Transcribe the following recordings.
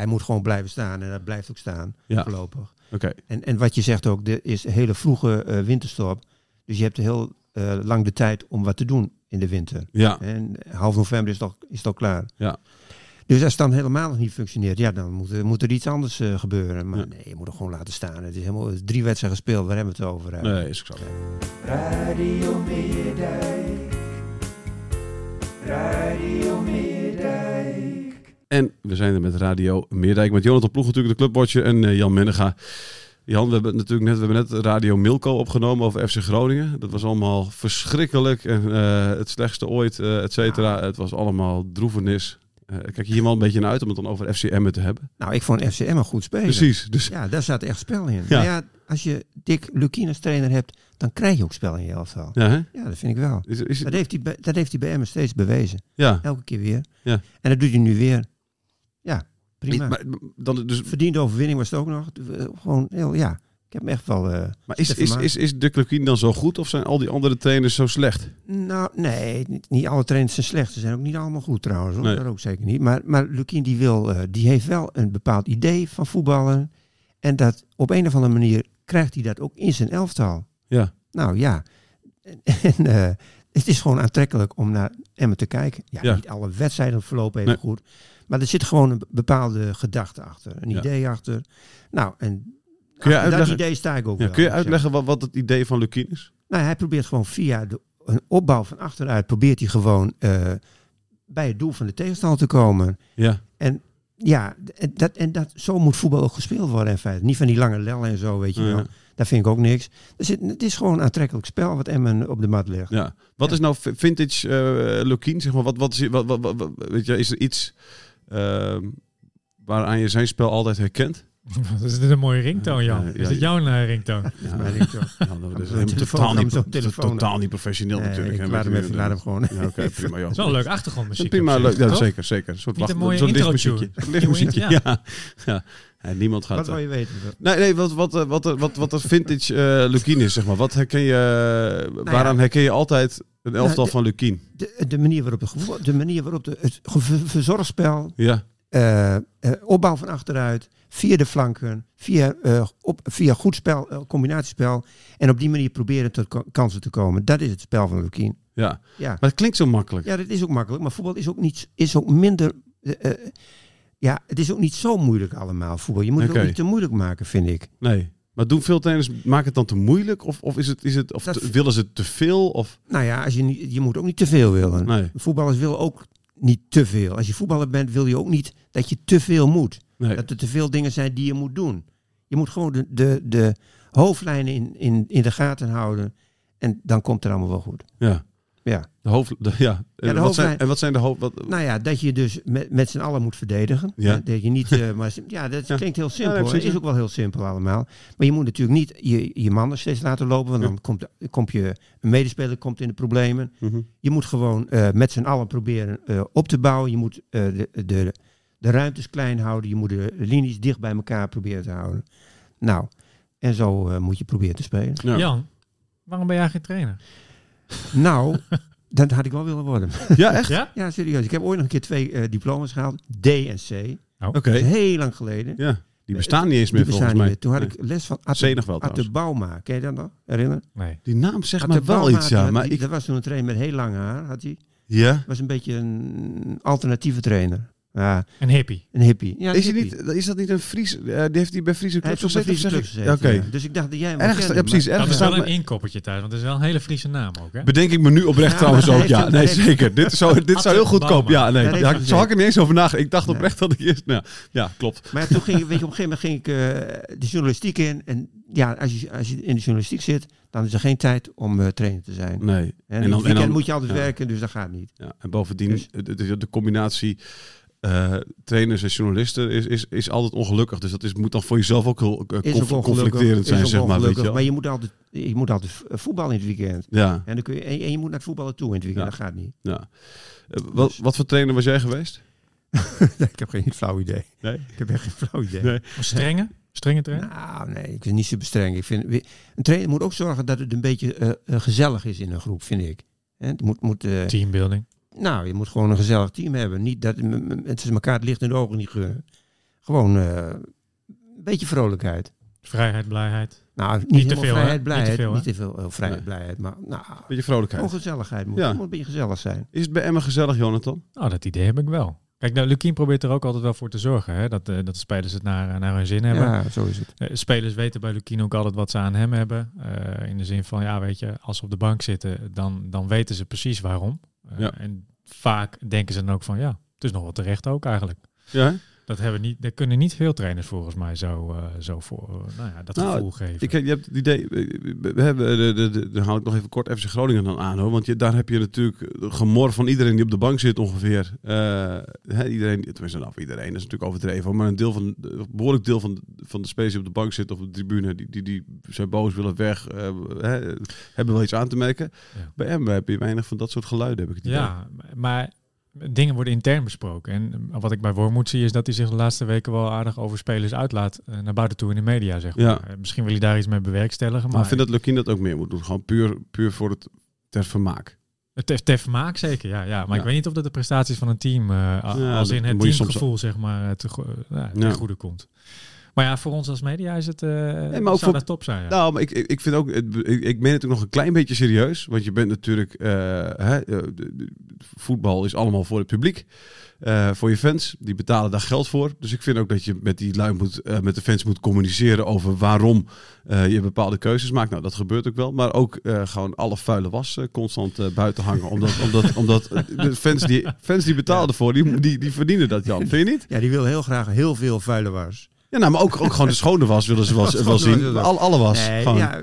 Hij moet gewoon blijven staan en dat blijft ook staan Ja. voorlopig. Oké. En, en wat je zegt ook, er is een hele vroege eh, winterstop. Dus je hebt heel eh, lang de tijd om wat te doen in de winter. Ja. En half november is het al, is het al klaar. Ja. Dus als het dan helemaal nog niet functioneert, ja, dan moet, er- moet er iets anders eh, gebeuren. Maar Ja. nee, je moet er gewoon laten staan. Het is helemaal het is drie wedstrijden gespeeld, waar hebben we het over? eigenlijk? Nee, is zo. Radio Meerdijk. Radio Meerdijk. En we zijn er met Radio Meerdijk. Met Jonathan Ploeg natuurlijk, de clubwatcher. En eh, Jan Mennega. Jan, we hebben natuurlijk net, we hebben net Radio Milko opgenomen over FC Groningen. Dat was allemaal verschrikkelijk. En eh, het slechtste ooit, eh et cetera. Het was allemaal droevenis. Eh, kijk je hier wel een beetje naar uit om het dan over FCM te hebben. Nou, ik vond FCM een goed spelen. Precies. Dus Ja, daar zat echt spel in. Ja. Maar ja, als je Dick Lukien als trainer hebt, dan krijg je ook spel in je elftal. ja, hè? Ja, dat vind ik wel. Is, is, Dat heeft hij bij, dat heeft hij bij Emmen steeds bewezen. ja. Elke keer weer. Ja. En dat doet hij nu weer. Ja, prima. Maar, dan, dus, Verdiende overwinning was het ook nog. Gewoon heel, ja. Ik heb hem echt wel... eh, maar is, is, is, is de Klukien dan zo goed of zijn al die andere trainers zo slecht? Nou, nee, niet, niet alle trainers zijn slecht. Ze zijn ook niet allemaal goed trouwens. Hoor. Nee. Dat ook zeker niet. Maar, maar Lukien die wil, eh, die heeft wel een bepaald idee van voetballen. En dat op een of andere manier krijgt hij dat ook in zijn elftal. Ja. Nou ja, en, en, eh, het is gewoon aantrekkelijk om naar Emmen te kijken. Ja, Ja. niet alle wedstrijden verlopen even Nee. goed. Maar er zit gewoon een be- bepaalde gedachte achter. Een Ja. idee achter. Nou, en Kun je achter dat idee sta ik ook Ja, wel. kun je uitleggen wat, wat het idee van Lukien is? nou, hij probeert gewoon via de, een opbouw van achteruit, probeert hij gewoon eh, bij het doel van de tegenstander te komen. Ja. En ja, en dat, en dat, zo moet voetbal ook gespeeld worden in feite. Niet van die lange lellen en zo, weet je Ja. wel. Dat vind ik ook niks. Zit, het is gewoon een aantrekkelijk spel wat Emmen op de mat legt. Ja. Wat Ja. is nou vi- vintage Lukien? Zeg maar, wat, wat is, wat, wat, wat- wat- weet je, is er iets ehm, waaraan je zijn spel altijd herkent? Is dit een mooie ringtoon, Jan? Ja, Is ja, dit jouw eh, ringtoon? Ja, Maar ik toch. Ja, nou, dat is helemaal totaal, niet, telefoon totaal niet professioneel Nee, natuurlijk. ik hè, laat met hem even- laat hem gewoon Ja, oké, prima joh. Het is wel een leuk achtergrondmuziek. Prima, leuk. Ja, zeker, zeker. Een soort Niet een wacht- mooie zo'n lichtmuziekje. lichtmuziekje, ja. ja. Ja, niemand gaat... Wat eh, wil je weten? Nee, nee, wat, wat, eh, wat, wat, wat een vintage eh Lukien is, zeg maar. Wat herken je, eh, waaraan Nou ja. herken je altijd een elftal de- van Lukien? De, de manier waarop, de, de, manier waarop de, het verzorgspel, Ja, eh, eh, opbouw van achteruit, via de flanken, via, eh, op, via goed spel, eh, combinatiespel. En op die manier proberen tot ka- kansen te komen. Dat is het spel van Lukien. ja. Ja. Maar het klinkt zo makkelijk. ja, dat is ook makkelijk. Maar voetbal is ook, niet, is ook minder... ja, het is ook niet zo moeilijk allemaal, voetbal. Je moet het ook niet te moeilijk maken, vind ik. Nee. Maar doen veel trainers, maken het dan te moeilijk? Of, of, is het, is het, of Dat- te- willen ze te veel? Of, Nou ja, als je, niet, je moet ook niet te veel willen. nee, Voetballers willen ook niet te veel. Als je voetballer bent, wil je ook niet dat je te veel moet. nee. Dat er te veel dingen zijn die je moet doen. Je moet gewoon de, de, de hoofdlijnen in, in, in de gaten houden. En dan komt het allemaal wel goed. Ja. Ja. De hoofd, de, ja. En de wat zijn, en wat zijn de hoofd... Wat, Nou ja, dat je dus met, met z'n allen moet verdedigen. Ja. Hè, Dat je niet, eh, maar, ja, dat Ja. klinkt heel Ja, simpel. nee, Het is ja. ook wel heel simpel allemaal. Maar je moet natuurlijk niet je, je mannen steeds laten lopen. Want Ja. dan komt, komt je een medespeler komt in de problemen. Mhm. Je moet gewoon eh, met z'n allen proberen eh, op te bouwen. Je moet eh, de, de, de ruimtes klein houden. Je moet de linies dicht bij elkaar proberen te houden. Nou, en zo eh, moet je proberen te spelen. Ja. Jan, waarom ben jij geen trainer? Nou, dat had ik wel willen worden. ja, echt? Ja? Ja, serieus. Ik heb ooit nog een keer twee eh, diploma's gehaald. D en C. Oké. Dat is heel lang geleden. Ja. Die bestaan niet eens Die meer bestaan volgens niet mij. meer. Toen had ik les van Atte, wel Atte. Bauma. Ken je dat nog? Herinner? Nee. Die naam zegt me wel iets, ja. Maar die- ik... Dat was toen een trainer met heel lang haar. Had hij. Ja? was een beetje een alternatieve trainer. Ja, Een hippie. een hippie. Ja, een is, hippie. niet, is dat niet een Fries? eh, die heeft hij bij Friese clubs gezeten? Friese clubs. Ja, Oké. ja. Dus ik dacht dat jij hem Ergens, ja, precies. maar- Dat Ergens is wel een inkoppertje thuis, want het is wel een hele Friese naam ook. Hè? Bedenk ik me nu oprecht Ja, trouwens ook. Ja, nee, zeker. Dit, zou, dit zou heel goedkoop. Ja, nee. Ja, zo had ik er niet eens over nagedacht. Ik dacht Nee. oprecht dat ik eerst... Nou, ja, klopt. Maar toen ging, weet je, op een gegeven moment ging ik eh, de journalistiek in. En ja, als je, als je in de journalistiek zit, dan is er geen tijd om eh, trainer te zijn. Nee. En, dan- en weekend dan- moet je altijd werken, dus dat gaat niet. Ja, en bovendien, Dus- de combinatie eh, trainers en journalisten is, is, is altijd ongelukkig. Dus dat is, moet dan voor jezelf ook heel eh, Is conf- ook ongelukkig, conflicterend zijn, zeg maar. Weet je maar je moet altijd, je moet altijd voetballen in het weekend. Ja, En, dan kun je, en, en je moet naar het voetballen toe in het weekend, Ja. dat gaat niet. ja. Eh, wat, wat voor trainer was jij geweest? ik heb geen flauw idee. Nee? Ik heb echt geen flauw idee. Nee. Strenge? Strenge trainer? Nou, nee, ik vind niet zo bestreng. Ik vind, een trainer moet ook zorgen dat het een beetje gezellig is in een groep, vind ik. Hè, Het moet, moet, Teambuilding. Nou, je moet gewoon een gezellig team hebben. Niet dat m- m- het is elkaar het licht in de ogen niet gunnen. Gewoon eh, een beetje vrolijkheid. Vrijheid, blijheid. Nou, niet, te veel, hè? vrijheid, Niet te blijheid. veel? Niet te veel eh, vrijheid, Nee. blijheid. Maar nou, Beetje vrolijkheid. gewoon gezelligheid. Moet, Ja. Moet een beetje gezellig zijn. Is het bij Emma gezellig, Jonathan? Nou, dat idee heb ik wel. Kijk, nou, Lukien probeert er ook altijd wel voor te zorgen. Hè? Dat, eh, dat de spelers het naar, naar hun zin hebben. Ja, zo is het. Eh, spelers weten bij Lukien ook altijd wat ze aan hem hebben. Eh, in de zin van, ja, weet je, als ze op de bank zitten, dan, dan weten ze precies waarom. Eh, Ja. En vaak denken ze dan ook van, ja, het is nog wel terecht ook eigenlijk. Ja. Dat, hebben niet, dat kunnen niet veel trainers volgens mij zo, eh, zo voor, eh, nou ja, dat Nou, gevoel geven. Ik, je hebt het idee, we we hebben, de, de, de, dan haal ik nog even kort FC Groningen dan aan hoor. Want je, daar heb je natuurlijk gemor van iedereen die op de bank zit ongeveer. Eh, hè, iedereen, tenminste nou, iedereen is natuurlijk overdreven. Maar een deel van, een behoorlijk deel van, van de spelers die op de bank zitten of op de tribune, die, die, die zijn boos, willen weg, eh, hebben wel iets aan te merken. Ja. Bij hem heb je weinig van dat soort geluiden, heb ik het idee. Ja, maar dingen worden intern besproken. En eh, wat ik bij Wormoed zie is dat hij zich de laatste weken wel aardig over spelers uitlaat eh, naar buiten toe in de media, zeg maar. Ja. Eh, Misschien wil hij daar iets mee bewerkstelligen, Maar maar ik vind dat Lukien dat ook meer moet doen. Gewoon puur, puur voor het ter vermaak. het heeft ter vermaak zeker, ja. ja. Maar Ja. ik weet niet of dat de prestaties van een team, Ja, als in het moet soms- teamgevoel, zeg maar, te, ten Ja. goede komt. Maar ja, voor ons als media is het, eh maar ook zou voor- dat top zijn. Ja. Nou, maar ik, ik, ik vind ook, het- ik, ik meen het ook nog een klein beetje serieus. Want je bent natuurlijk, eh, hè, eh, de- de- voetbal is allemaal voor het publiek. eh, voor je fans, die betalen daar geld voor. Dus ik vind ook dat je met die lui moet, eh, met de fans moet communiceren over waarom eh, je bepaalde keuzes maakt. Nou, dat gebeurt ook wel. Maar ook eh, gewoon alle vuile was constant eh, buiten hangen. Omdat, omdat, omdat de fans die, fans die betalen ervoor, die, die, die verdienen dat, Jan. Vind je niet? Ja, die wil heel graag heel veel vuile was. Ja, nou, maar ook, ook gewoon de schone was willen ze wel, was zien. ze. Alle, was. Nee, ja,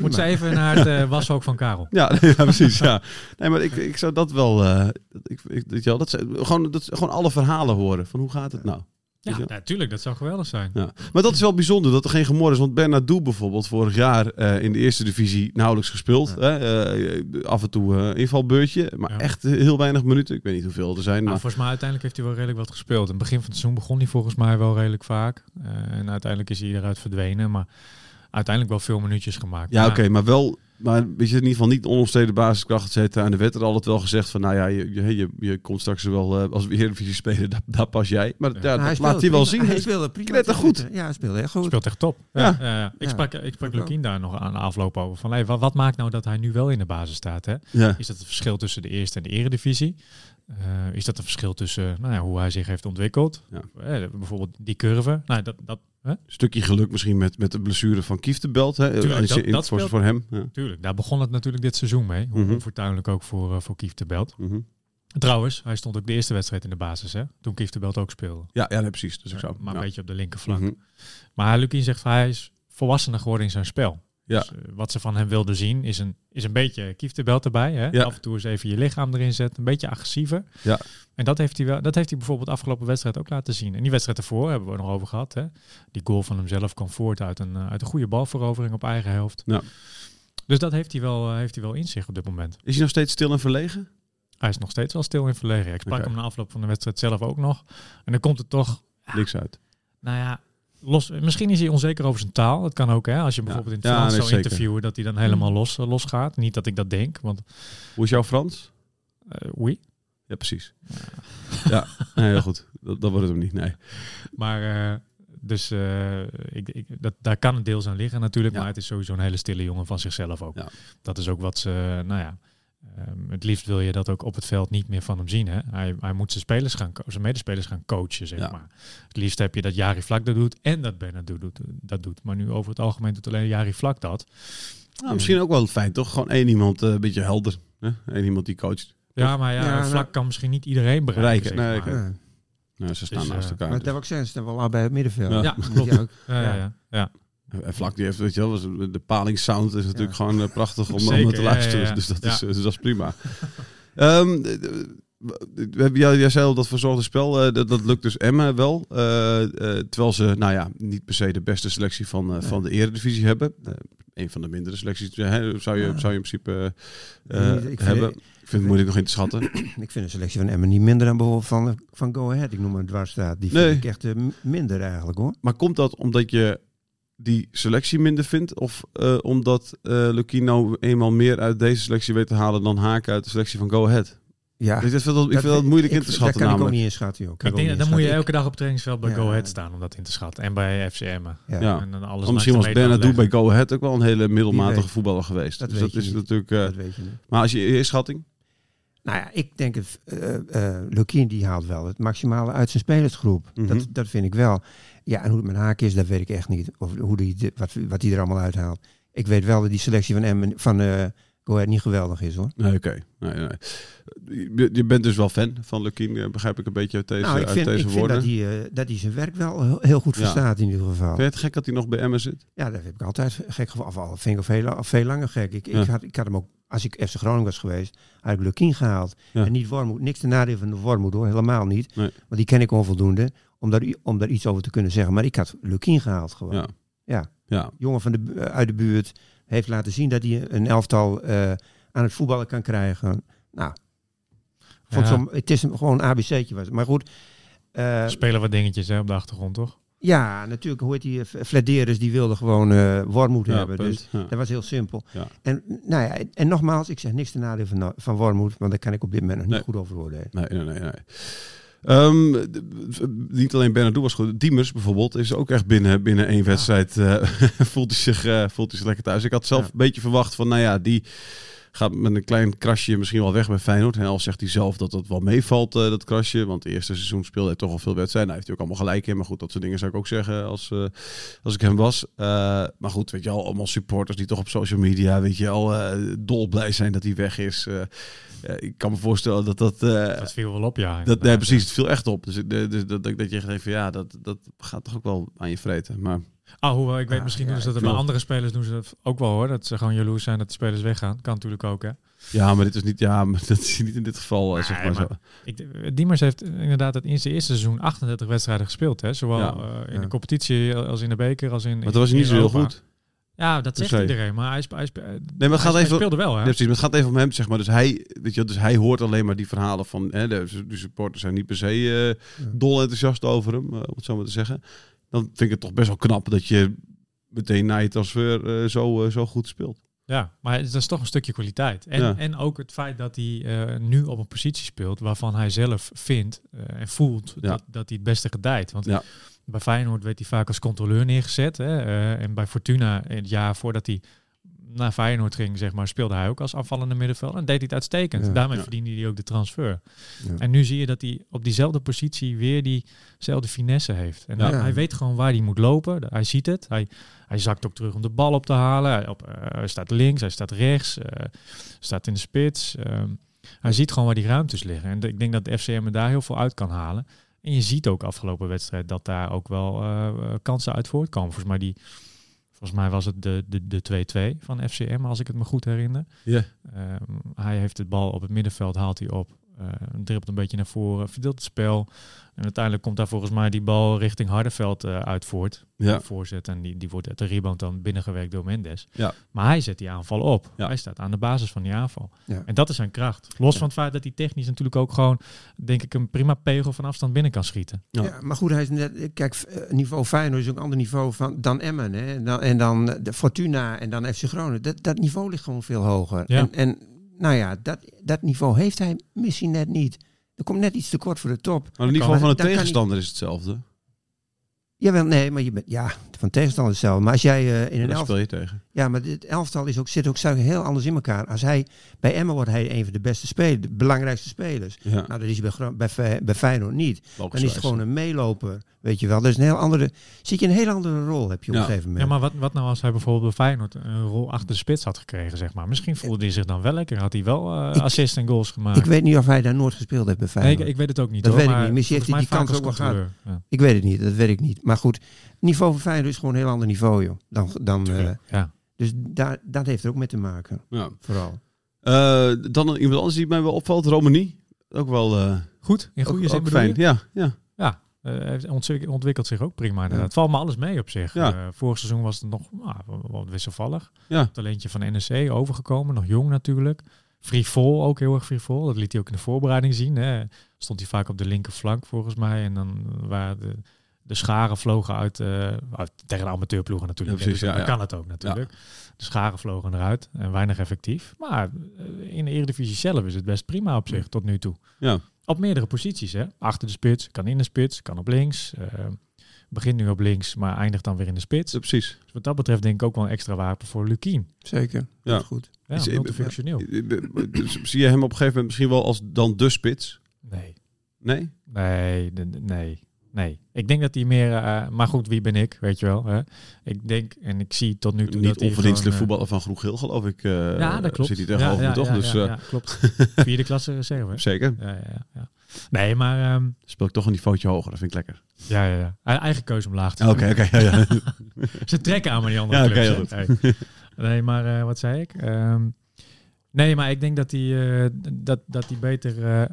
Moet ze even naar het eh washoek van Karel. Ja, ja, precies. Ja. Nee, maar ik, ik zou dat wel. eh, ik, ik, weet je wel, dat, zijn- gewoon, dat, gewoon alle verhalen horen. Van hoe gaat het nou? Ja, natuurlijk, dat zou geweldig zijn. Ja. Maar dat is wel bijzonder dat er geen gemor is. Want Bernardo bijvoorbeeld vorig jaar eh, in de eerste divisie nauwelijks gespeeld. Hè? Eh, af en toe eh, invalbeurtje. Maar Ja. echt heel weinig minuten. Ik weet niet hoeveel er zijn. Nou, Maar, volgens mij uiteindelijk heeft hij wel redelijk wat gespeeld. In het begin van het seizoen begon hij volgens mij wel redelijk vaak. En uiteindelijk is hij eruit verdwenen. Maar uiteindelijk wel veel minuutjes gemaakt. ja, oké. maar wel. Maar weet je, in ieder geval niet onomstreden basiskracht, et cetera. En de werd er altijd wel gezegd van, nou ja, je, je, je, je komt straks wel eh, als we Eredivisie spelen, daar, daar pas jij. Maar ja, Ja. dat laat hij wel zien. Hij speelde prima. knettergoed. Ja, hij speelde echt goed. speelt echt top. Ja. Ja. Ik sprak, ik sprak. Lukien daar nog aan de afloop over. Van, hey, wat, wat maakt nou dat hij nu wel in de basis staat? Hè? Ja. Is dat het verschil tussen de eerste en de eredivisie? Eh, is dat een verschil tussen nou ja, hoe hij zich heeft ontwikkeld? Ja. Eh, bijvoorbeeld die curve. Nou, dat, dat, hè? stukje geluk misschien met, met de blessure van Kieftebelt. Hè? Tuurlijk, je dat- in- dat voor, speelt- voor hem. Ja. Tuurlijk, daar begon het natuurlijk dit seizoen mee. Hoe Mhm. onfortuinlijk ook voor, uh, voor Kief de Belt. Mhm. Trouwens, hij stond ook de eerste wedstrijd in de basis, hè? Toen Kief de Belt ook speelde. ja, ja nee, precies. Dus ik zou, maar ja. een beetje op de linkerflank. Mhm. Maar Lukien zegt van hij is volwassener geworden in zijn spel. Ja. Dus, eh, wat ze van hem wilden zien is een, is een beetje Kief de Belt erbij. Hè? Ja. Af en toe eens even je lichaam erin zetten. Een beetje agressiever. Ja. En dat heeft, hij wel, dat heeft hij bijvoorbeeld de afgelopen wedstrijd ook laten zien. En die wedstrijd ervoor hebben we nog over gehad. Hè? Die goal van hemzelf kwam voort uit een, eh, uit een goede balverovering op eigen helft. Ja. Dus dat heeft hij, wel, eh, heeft hij wel in zich op dit moment. Is hij nog steeds stil en verlegen? Hij is nog steeds wel stil in verlegen. Ik sprak hem na afloop van de wedstrijd zelf ook nog. En dan komt het toch, Niks uit. nou ja, los, misschien is hij onzeker over zijn taal. Dat kan ook, hè. Als je bijvoorbeeld in het Ja, Frans zou interviewen, dat hij dan helemaal los, eh, los gaat. Niet dat ik dat denk, want Hoe is jouw Frans? eh oui. Ja, precies. Ja, nee, heel goed. Dat, dat wordt het hem niet. Nee. Maar eh, dus ik, ik, dat, daar kan een deels aan liggen natuurlijk. Ja. Maar het is sowieso een hele stille jongen van zichzelf ook. Ja. Dat is ook wat ze, nou ja, Ehm, het liefst wil je dat ook op het veld niet meer van hem zien. Hè? Hij, hij moet zijn, spelers gaan zijn medespelers gaan coachen, zeg Ja. maar. Het liefst heb je dat Jari Vlak dat doet en dat Bernard doet, doet- dat doet. Maar nu over het algemeen doet alleen Jari Vlak dat. Nou, misschien ook wel fijn, toch? Gewoon één iemand, eh, een beetje helder. Hè? Eén iemand die coacht. Ja, maar ja, Ja, nou- Vlak kan misschien niet iedereen bereiken. Zeg maar. Ja. Nou, ze staan Dus, naast eh, elkaar. Maar dus. dat zeggen, ze staan wel allebei het middenveld. Ja. Klopt. je ook- Ja, ja, ja. ja. En Vlak die heeft, weet je wel, was- de palingsound is natuurlijk Ja. gewoon eh, prachtig om, Zeker, te luisteren. ja, ja. Dus, dat is, eh, dus dat is prima. D- we hebben, jij, zei al dat verzorgde spel, eh, dat, dat lukt dus Emma wel. Terwijl ze, nou ja, niet per se de beste selectie van, van de eredivisie hebben. Een van de mindere selecties hè, zou, je, zou je in principe Ik vind- hebben. Ik vind het moeilijk nog in te schatten. Ik vind de selectie van Emmen niet minder dan bijvoorbeeld van, van Go Ahead. Ik noem maar een dwarsstaat. Die vind Nee. ik echt minder eigenlijk hoor. Maar komt dat omdat je die selectie minder vindt? Of eh, omdat eh Lucchino eenmaal meer uit deze selectie weet te halen dan Haken uit de selectie van Go Ahead? Ja, ik vind dat, ik vind dat moeilijk in te schatten Dat kan ik ook niet inschatten. Joh. Ik ook denk, dan moet je elke dag op het trainingsveld bij Ja. Go Ahead staan om dat in te schatten. En bij FCM. Ja. Ja. En dan alles misschien was Bernardo bij. Go Ahead ook wel een hele middelmatige voetballer geweest. Dat dus weet dat je is niet. natuurlijk. eh, Dat weet je niet. maar als je je inschatting. Nou ja, ik denk het. eh eh Lukien die haalt wel het maximale uit zijn spelersgroep. Mhm. dat, dat vind ik wel. Ja, en hoe het met Haak is, dat weet ik echt niet. Of hoe die, wat, wat hij er allemaal uithaalt. Ik weet wel dat die selectie van Emmen van Go Ahead niet geweldig is hoor. Nee, oké. Nee, nee. Je, je bent dus wel fan van Lukien, eh, begrijp ik een beetje uit deze, nou, ik uit vind, deze ik vind woorden. dat, hij, eh, dat hij zijn werk wel heel- goed Ja. verstaat in ieder geval. Vind je het gek dat hij nog bij Emmen zit? Ja, dat heb ik altijd gek gevonden. Of al vind ik al veel, veel langer gek. Ik, Ja. ik, had, ik had hem ook, als ik FC Groningen was geweest, had ik Lukien gehaald. Ja. En niet Wormoed. Niks ten nadeel van de Wormoed hoor, helemaal niet. Nee. Want die ken ik onvoldoende om daar, om daar iets over te kunnen zeggen. Maar ik had Lukien gehaald gewoon. Ja. Ja. Ja. Jongen van de, uit de buurt heeft laten zien dat hij een elftal eh, aan het voetballen kan krijgen. Nou, vond Ja. zo'n- het is een, gewoon een ABC'tje. Was. Maar goed. eh, spelen wat dingetjes hè, op de achtergrond, toch? ja, natuurlijk. Hoe heet die? eh, Flederis die wilde gewoon eh Wormoed Ja, hebben. punt. Dus Ja. dat was heel simpel. Ja. En, nou ja, en nogmaals, ik zeg niks ten nadeel van, van Wormoed, want daar kan ik op dit moment nog niet Nee. goed over oordelen. Nee, nee, nee. nee. Ehm, niet alleen Bernardo was goed. Diemers bijvoorbeeld is ook echt binnen, binnen één wedstrijd. eh, voelt, hij zich, eh, voelt hij zich lekker thuis. Ik had zelf Ja. een beetje verwacht van, nou ja, die gaat met een klein krasje misschien wel weg bij Feyenoord. En al zegt hij zelf dat het wel meevalt, eh, dat krasje. Want het eerste seizoen speelde hij toch al veel wedstrijden. Nou, heeft hij ook allemaal gelijk in. Maar goed, dat soort dingen zou ik ook zeggen als, als ik hem was. Maar goed, weet je al, allemaal supporters die toch op social media, weet je al, dolblij zijn dat hij weg is. Ik kan me voorstellen dat dat... eh, Dat viel wel op, ja. dat, nee, precies, het viel echt op. Dus, de- dus dat, dat, dat je echt van ja, dat, dat gaat toch ook wel aan je vreten. Maar Ah, hoewel, ik weet Ah, misschien ja, doen ze dat bij andere spelers doen ze dat ook wel hoor. Dat ze gewoon jaloers zijn dat de spelers weggaan. Kan natuurlijk ook hè. ja, maar dit is niet, ja, maar dat is niet in dit geval, eh, zeg Nee, maar, maar- zo. Ik, Diemers heeft inderdaad het in zijn eerste seizoen 38 wedstrijden gespeeld. Hè? Zowel Ja. eh, in Ja. de competitie als in de beker. Als in, Maar dat was niet zo heel goed. Ja, dat zegt se. iedereen. Maar hij, hij, Nee, maar gaat hij even... speelde wel hè. Ja, precies, maar het gaat even om hem, zeg maar. Dus hij, weet je, dus hij hoort alleen maar die verhalen van... Hè, de, de supporters zijn niet per se eh, dol enthousiast over hem, eh, om het zo maar te zeggen. Dan vind ik het toch best wel knap dat je meteen na je transfer eh, zo, zo goed speelt. Ja, maar dat is toch een stukje kwaliteit. En, Ja. en ook het feit dat hij nu op een positie speelt waarvan hij zelf vindt en voelt Ja. dat, dat hij het beste gedijt. Want Ja. Bij Feyenoord werd hij vaak als controleur neergezet. Hè? eh, en bij Fortuna, in het jaar voordat hij naar Feyenoord ging, zeg maar, speelde hij ook als aanvallende middenveld. En deed hij het uitstekend. Ja. Daarmee Ja. verdiende hij ook de transfer. Ja. En nu zie je dat hij op diezelfde positie weer diezelfde finesse heeft. En Ja. hij, hij weet gewoon waar hij moet lopen. Hij ziet het. Hij, hij zakt ook terug om de bal op te halen. Hij, op, eh, hij staat links, hij staat rechts, eh, staat in de spits. Ehm, hij ziet gewoon waar die ruimtes liggen. En ik denk dat de FCM er daar heel veel uit kan halen. En je ziet ook afgelopen wedstrijd dat daar ook wel eh, eh, kansen uit voortkomen. Volgens mij, die, volgens mij was het de, de, de 2-2 van FCM, als ik het me goed herinner. Ja. Ehm, hij heeft het bal op het middenveld, haalt hij op. eh dribbelt een beetje naar voren, verdeelt het spel. En uiteindelijk komt daar volgens mij die bal richting Hardenveld eh, uit voort. Ja. Voorzet en die, die wordt uit de rebound dan binnengewerkt door Mendes. Ja. Maar hij zet die aanval op. Ja. Hij staat aan de basis van die aanval. Ja. En dat is zijn kracht. Los Ja. van het feit dat hij technisch natuurlijk ook gewoon, denk ik, een prima pegel van afstand binnen kan schieten. Ja. Ja. maar goed, hij is net, kijk, eh, niveau Feyenoord is ook een ander niveau van, dan Emmen. Hè? En dan, en dan de Fortuna en dan FC Groningen. Dat, dat niveau ligt gewoon veel hoger. Ja. En, en nou ja, dat, dat niveau heeft hij misschien net niet. Er komt net iets tekort voor de top. Maar het niveau van de tegenstander is hetzelfde. Jawel, nee, maar je bent, ja, van tegenstander hetzelfde. Maar als jij eh, in een elftal... speel je tegen. Ja, maar het elftal is ook, zit ook zo heel anders in elkaar. Als hij, bij Emmen wordt hij een van de beste spelers, de belangrijkste spelers. Ja, Nou, dat is hij bij, bij, bij Feyenoord niet. Dan is het gewoon een meeloper, weet je wel. Dat is een heel andere, zit je een heel andere rol, heb je op Ja. een gegeven moment. Ja, maar wat, wat nou als hij bijvoorbeeld bij Feyenoord een rol achter de spits had gekregen, zeg maar. Misschien voelde hij zich dan wel lekker. Had hij wel eh Ik- assist en goals gemaakt. ik weet niet of hij daar nooit gespeeld heeft bij Nee, Feyenoord. ik, ik weet het ook niet. Dat hoor, weet ik niet. Misschien heeft hij die kans ook wel gehad. Ja. Ik weet het niet, dat weet ik niet. Maar goed, niveau van Feyenoord is gewoon een heel ander niveau, joh. Dan, dan, eh, ja. dus daar, dat heeft er ook mee te maken, Ja. vooral. Eh, dan iemand anders die mij wel opvalt, Romani. Ook wel eh, Goed, in goede ook, zin ook fijn. je? Ja, ja. Ja, eh, hij heeft ontwik- ontwikkelt zich ook prima inderdaad. Het valt me alles mee op zich. Ja. Eh, vorig seizoen was het nog wel- wat wisselvallig. Ja. Talentje van NEC overgekomen, nog jong natuurlijk. Frivol, ook heel erg frivol. Dat liet hij ook in de voorbereiding zien. Hè. Stond hij vaak op de linkerflank volgens mij. En dan waren de, de scharen vlogen uit, eh, uit tegen de amateurploegen natuurlijk. Ja, precies, Dus ja, dan ja. kan het ook natuurlijk. De scharen vlogen eruit en weinig effectief. Maar eh, in de Eredivisie zelf is het best prima op zich tot nu toe. Ja. Op meerdere posities, hè? Achter de spits, kan in de spits, kan op links. eh, begint nu op links, maar eindigt dan weer in de spits. Ja, precies. Dus wat dat betreft denk ik ook wel een extra wapen voor Lukien. Zeker, Ja. dat is goed. Ja, Is- multifunctioneel. Dus Zie je hem op een gegeven moment misschien wel als dan de spits? Nee. Nee? Nee, nee, nee. Ik denk dat hij meer... eh, maar goed, wie ben ik, weet je wel. Hè? Ik denk, en ik zie tot nu toe Niet onverdienstelijk eh, voetballer van Groeg-Geel, geloof ik. eh, ja, dat klopt. Zit hij tegenover ja, ja, toch? Ja, dus ja, ja, klopt. Vierde klasse reserve. hè? zeker. Ja, ja, ja, ja. Nee, maar... ehm, Speel ik toch een niveautje hoger, dat vind ik lekker. ja, ja, ja. Ei- Eigen keuze om laag te Oké, oké. ja, ja. Ze trekken aan maar die andere Ja, oké. Nee. Nee, maar wat zei ik? Ehm, nee, maar ik denk dat hij, dat, dat hij beter...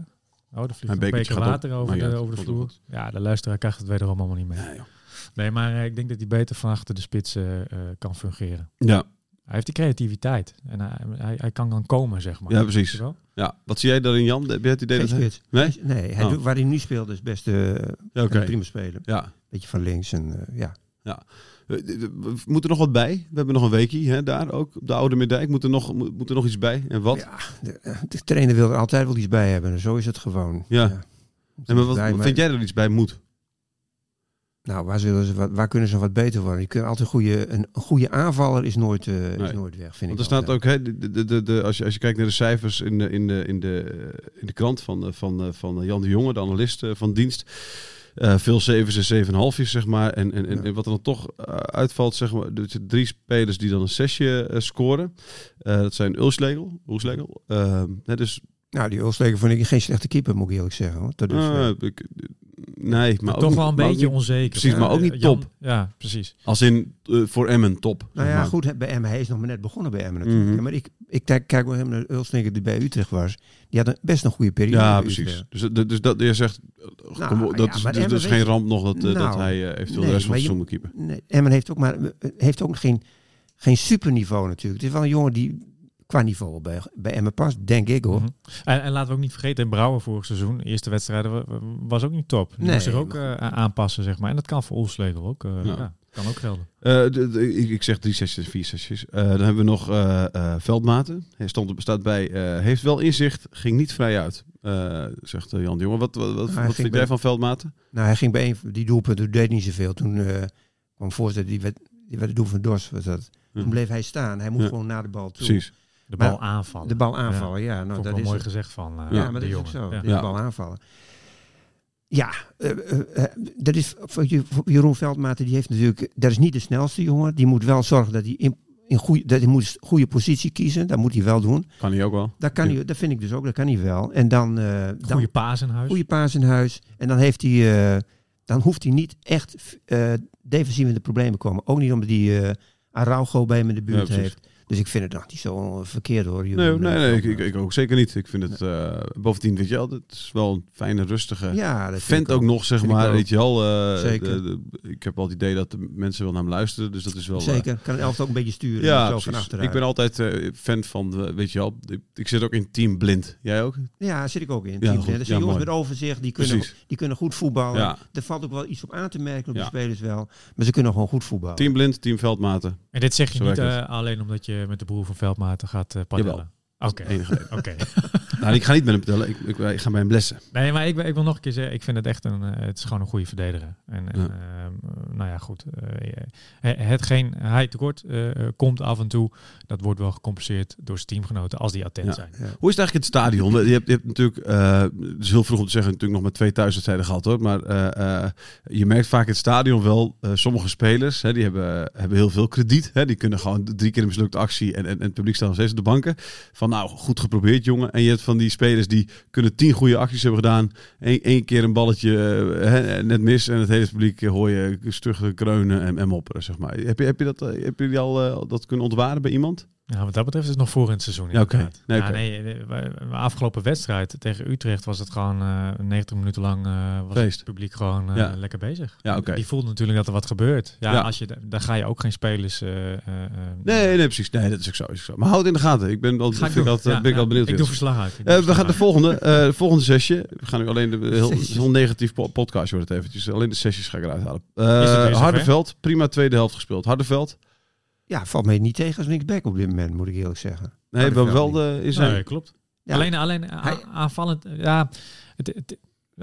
oh, er vliegt Mijn een beker gaat water over Maar de, ja, over de vloer. Ja, de luisteraar krijgt het wederom allemaal niet mee. Ja, joh. Nee, maar eh, ik denk dat hij beter van achter de spits eh, eh, kan fungeren. ja. Hij heeft die creativiteit. En hij, hij, hij kan dan komen, zeg maar. Ja, precies. Ja. Wat zie jij daarin, Jan? Heb je het idee Geen dat hij... Nee? Nee, hij Oh. doet, waar hij nu speelt is best Ja, een prima speler. Ja. Beetje van links en eh, ja. Eh, We moeten nog wat bij. We hebben nog een weekje hè, daar ook, op de Oude Middijk. Moet er nog, moet, moet er nog iets bij? En wat? Ja, de, de trainer wil er altijd wel iets bij hebben. Zo is het gewoon. Ja. En maar wat, vind jij er iets bij moet? Nou, waar, zullen ze wat, waar kunnen ze wat beter worden? Je kunt altijd een goede, een, goede aanvaller is nooit, eh, Nee. is nooit weg, vind Want er ik. staat ook, hè, de, de, de, de, als, je, als je kijkt naar de cijfers in de, in de, in de, in de krant van, eh, van, eh, van Jan de Jonge, de analist eh, van dienst. Eh, veel zevens en zeg maar. En, en, en, Ja. wat er dan toch eh, uitvalt, zeg maar, zijn drie spelers die dan een zesje eh, scoren. Dat zijn Ulslegel, Ulslegel. Eh, hè, dus Nou, die Oostleger vond ik geen slechte keeper, moet ik eerlijk zeggen. Hoor. Tot dusver. eh, ik- nee, maar ook toch niet- wel een beetje niet- onzeker. precies, maar ook niet eh, Jan- top. Ja, precies. Als in eh, voor Emmen top. nou ja, maar. goed, bij Emmen, hij is nog maar net begonnen bij Emmen natuurlijk. Mhm. Maar ik, ik kijk, kijk wel hem naar Ulsleger die bij Utrecht was. Die had een, best een goede periode. Ja, precies. Dus, dus, dus dat je zegt, eh, Nou, kom dat ja, is dus, dus geen ramp nog dat, eh, dat Nou, hij eh, eventueel nee, de rest van het seizoen moet keeper. Nee, Emmen heeft ook, maar, heeft ook geen, geen superniveau natuurlijk. Het is wel een jongen die qua niveau bij, bij Emmen past, denk ik hoor. Mhm. En, en laten we ook niet vergeten, Brouwer vorig seizoen, eerste wedstrijden, wa- wa- was ook niet top. Die Nee, moest zich ook maar eh, aanpassen, zeg maar. En dat kan voor Oelslegel ook. eh, Ja. ja. kan ook gelden. Eh, de, de- ik, ik zeg drie sessies, vier sessies. Eh, dan hebben we nog eh, eh, Veldmaten. Hij stond, staat bij, eh, heeft wel inzicht, ging niet vrij uit. Eh, zegt Jan de Jonge. Wat, wat, wat, ging vind jij van Veldmaten? Nou, hij ging bij een van die doelpunten, deed niet zoveel. Toen eh, kwam voorzitter, die werd, die werd de doel van Dors. Was dat. Ja. Toen bleef hij staan. Hij moest Ja. gewoon naar de bal toe. Precies. De Maar bal aanvallen. De bal aanvallen, ja. nou, dat wel is mooi het. gezegd van eh, Ja, de maar dat is ook zo. Ja. De bal aanvallen. Ja, eh, eh, eh, dat is voor Je- voor Jeroen Veldmaten, die heeft natuurlijk, dat is niet de snelste jongen. Die moet wel zorgen dat hij in, in goede, dat hij moet goede positie kiezen. Dat moet hij wel doen. Kan hij ook wel. Dat kan hij, dat vind ik dus ook, dat kan hij wel. En dan, eh dan Goede paas in huis. goede paas in huis. En dan heeft hij, eh, dan hoeft hij niet echt eh defensief in de problemen te komen. Ook niet omdat hij eh Araujo bij hem in de Ja, buurt precies. heeft. Dus ik vind het nog niet zo verkeerd hoor. Nee, nee, eh, nee ik, ik, Veldmaten. ik ook zeker niet. Ik vind het eh, bovendien, weet je wel, het is wel een fijne, rustige ja, dat vind vent ik ook nog, zeg maar. Weet je wel, eh, Zeker. de- de- ik heb wel het idee dat de mensen wel naar hem luisteren. Dus dat is wel... eh, Zeker, kan een elftal ook een beetje sturen. Ja, zo van achteruit. ik ben altijd eh, fan van, eh, weet je wel, ik, ik zit ook in team blind. Jij ook? Ja, zit ik ook in. Ja, Team goed. Blend. Dat zijn Ja, jongens mooi. met overzicht, die kunnen, Precies. die kunnen goed voetballen. Ja. Er valt ook wel iets op aan te merken op Ja. de spelers wel. Maar ze kunnen gewoon goed voetballen. Team blind, team veldmaten. En dit zeg je Zo niet het. eh, alleen omdat je met de broer van Veldmaten gaat eh paddelen. Oké, oké. Nou, ik ga niet met hem tellen. Ik, ik, ik ga bij hem blessen. Nee, maar ik, ik wil nog een keer zeggen, ik vind het echt een, eh, het is gewoon een goede verdediger. En, en, Ja. ehm, nou ja, goed. eh, hetgeen hij tekort komt af en toe, dat wordt wel gecompenseerd door zijn teamgenoten als die attent Ja. zijn. Hoe is het eigenlijk het stadion? Je hebt, je hebt natuurlijk, het is heel vroeg om te zeggen, natuurlijk nog maar twee thuiswedstrijden gehad hoor. Maar je merkt vaak in het stadion wel, sommige spelers, hè, die hebben, hebben heel veel krediet. Hè, die kunnen gewoon drie keer een mislukte actie en, en, en het publiek staat nog steeds op de banken. Van nou, goed geprobeerd jongen. En je hebt van die spelers die kunnen tien goede acties hebben gedaan. Eén één keer een balletje eh, net mis en het hele publiek eh, hoor je stug kreunen en, en mopperen, zeg maar. Heb je, heb je, dat, eh, heb je al eh, dat kunnen ontwaren bij iemand? Ja, wat dat betreft is het nog voor in het seizoen. Ja, oké. inderdaad. Nee, Ja, nee, de afgelopen wedstrijd tegen Utrecht was het gewoon eh 90 minuten lang eh, was Feest. het publiek gewoon eh, Ja. lekker bezig. Ja, oké. Die voelt natuurlijk dat er wat gebeurt. Ja, Ja. Als je, daar ga je ook geen spelers. eh, eh, eh, Nee, nee, precies. Nee, dat is ook zo. Is ook zo. Maar houd in de gaten. Ik ben wel, Ga ik ben ik ja. al benieuwd. Ik doe verslag uit. Eh, we gaan de volgende, eh volgende sessie. We gaan nu alleen de heel, heel negatief po- podcast wordt het eventjes. Alleen de sessies ga ik eruit halen. Eh? Hardeveld, prima tweede helft gespeeld. Hardeveld. Ja, valt mij niet tegen als linksback op dit moment, moet ik eerlijk zeggen. Nee, wel niet. de is hij. Nee, klopt. Ja. Alleen, alleen aanvallend. Ja, het, het,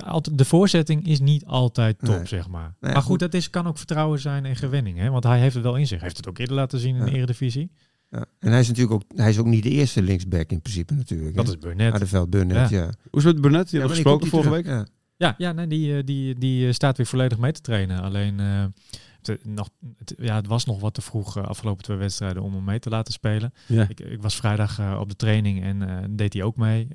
altijd, de voorzetting is niet altijd top, Nee. zeg maar. Nee, maar goed. goed, dat is, kan ook vertrouwen zijn en gewenning. Hè? Want hij heeft het wel in zich. Hij heeft het ook eerder laten zien in de Ja. Eredivisie. Ja. En hij is natuurlijk ook, hij is ook niet de eerste linksback in principe natuurlijk. Dat hè? is Burnett. Hardeveld, Burnett, ja. Hoe is het met Burnett? Die Ja, hebben die gesproken vorige week. Ja. Ja, ja nee, die, eh, die, die eh, staat weer volledig mee te trainen. Alleen, eh, het, nog, het, ja, het was nog wat te vroeg uh, afgelopen twee wedstrijden om hem mee te laten spelen. Ja. Ik, ik was vrijdag uh, op de training en uh, deed hij ook mee.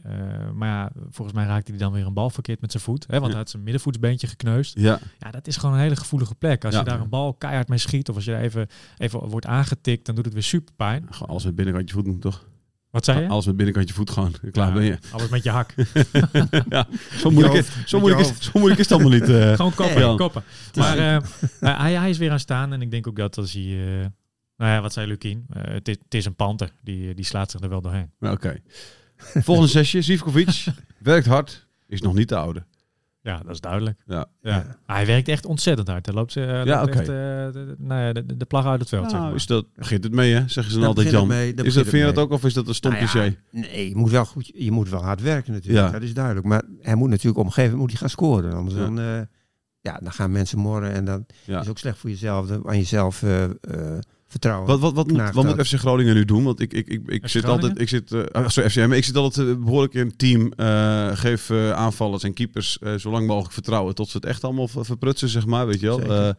Maar ja, volgens mij raakte hij dan weer een bal verkeerd met zijn voet. Hè, want Ja. hij had zijn middenvoetsbeentje gekneusd. Ja. Ja, dat is gewoon een hele gevoelige plek. Als Ja. je daar een bal keihard mee schiet of als je even, even wordt aangetikt, dan doet het weer super pijn. Alles met binnenkantje voet doen, toch? Wat zei je? Alles met binnenkantje voet gewoon. Klaar Ja, ben je. Alles met je hak. ja. Zo moeilijk, is, zo, Met je moeilijk is, zo moeilijk is het allemaal niet. uh, Gewoon koppen, Ja. koppen. Maar uh, hij, hij is weer aan staan en ik denk ook dat als hij... Uh, nou ja, wat zei Lukien? Het, is, het is een panter. Die, die slaat zich er wel doorheen. Oké. Okay. Volgende sessie. Zivkovic werkt hard. Is nog niet de oude. Ja, dat is duidelijk. Ja. ja. ja. Hij werkt echt ontzettend hard. Hij loopt, uh, ja, okay. echt, de, nou ja, de, de plag uit het veld. Nou, zeg maar. is dat, begint het mee, hè? Zeggen ze dan altijd, Jan. Mee, is dat, vind je dat ook of is dat een stom nou? Ja, nee, je moet, wel goed, je moet wel hard werken natuurlijk. Ja. Dat is duidelijk. Maar hij moet natuurlijk op een gegeven moment moet hij gaan scoren. Anders Ja. dan, uh, ja, dan gaan mensen morren en dat Ja. is ook slecht voor jezelf. dan Aan jezelf uh, vertrouwen. Wat, wat, wat, moet, wat moet. FC Groningen nu doen? Want ik, ik, ik, ik FC zit Groningen? altijd, ik zit, eh, ah, sorry, FCM, ik zit altijd eh, behoorlijk in een team. eh, geef eh, aanvallers en keepers eh, zo lang mogelijk vertrouwen tot ze het echt allemaal ver- verprutsen, zeg maar, weet je wel. Eh,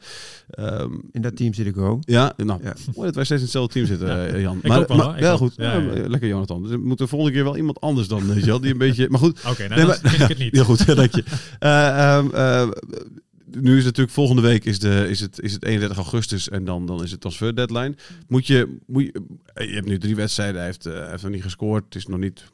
ehm, In dat team zit ik ook. ja, nou, Ja. mooi dat wij steeds in hetzelfde team zitten, Ja. Jan. Ik ook wel, ja, goed. Ja, Ja, ja. Lekker, Jonathan. Dus we moeten de volgende keer wel iemand anders dan, weet je wel, die een beetje... Maar goed, Oké, nou, Nee, dan maar- vind ik het niet. Heel goed, dank je. Nu is het natuurlijk volgende week is, de, is, het, is het 31 augustus en dan, dan is het transfer deadline. Moet je, moet je, eh, je hebt nu drie wedstrijden, hij heeft, eh, heeft nog niet gescoord. Het is nog niet